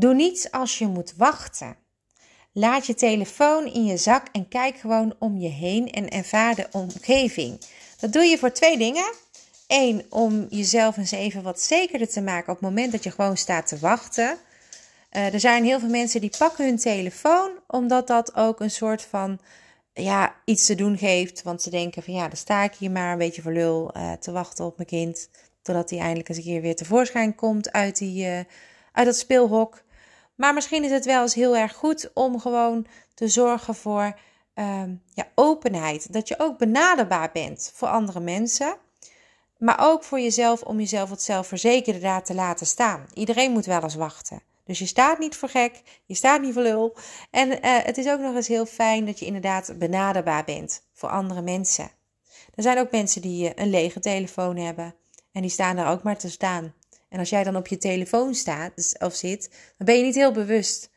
Doe niets als je moet wachten. Laat je telefoon in je zak en kijk gewoon om je heen en ervaar de omgeving. Dat doe je voor twee dingen. Eén, om jezelf eens even wat zekerder te maken op het moment dat je gewoon staat te wachten. Uh, er zijn heel veel mensen die pakken hun telefoon, omdat dat ook een soort van ja, iets te doen geeft. Want ze denken van ja, dan sta ik hier maar een beetje voor lul uh, te wachten op mijn kind. Totdat hij eindelijk eens een keer weer tevoorschijn komt uit, die, uh, uit dat speelhok. Maar misschien is het wel eens heel erg goed om gewoon te zorgen voor um, ja, openheid. Dat je ook benaderbaar bent voor andere mensen. Maar ook voor jezelf om jezelf wat zelfverzekerde daar te laten staan. Iedereen moet wel eens wachten. Dus je staat niet voor gek, je staat niet voor lul. En uh, het is ook nog eens heel fijn dat je inderdaad benaderbaar bent voor andere mensen. Er zijn ook mensen die uh, een lege telefoon hebben en die staan daar ook maar te staan. En als jij dan op je telefoon staat dus, of zit, dan ben je niet heel bewust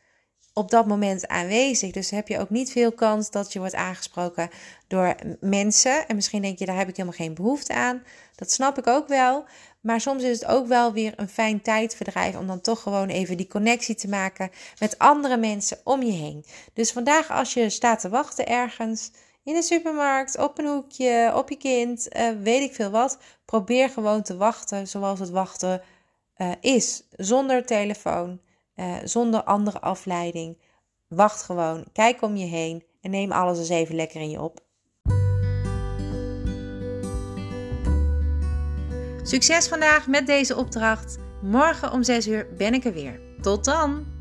op dat moment aanwezig. Dus heb je ook niet veel kans dat je wordt aangesproken door mensen. En misschien denk je, daar heb ik helemaal geen behoefte aan. Dat snap ik ook wel. Maar soms is het ook wel weer een fijn tijdverdrijf om dan toch gewoon even die connectie te maken met andere mensen om je heen. Dus vandaag als je staat te wachten ergens in de supermarkt, op een hoekje, op je kind, uh, weet ik veel wat, probeer gewoon te wachten zoals het wachten uh, is. Zonder telefoon, uh, zonder andere afleiding. Wacht gewoon, kijk om je heen en neem alles eens even lekker in je op. Succes vandaag met deze opdracht. Morgen om 6 uur ben ik er weer. Tot dan!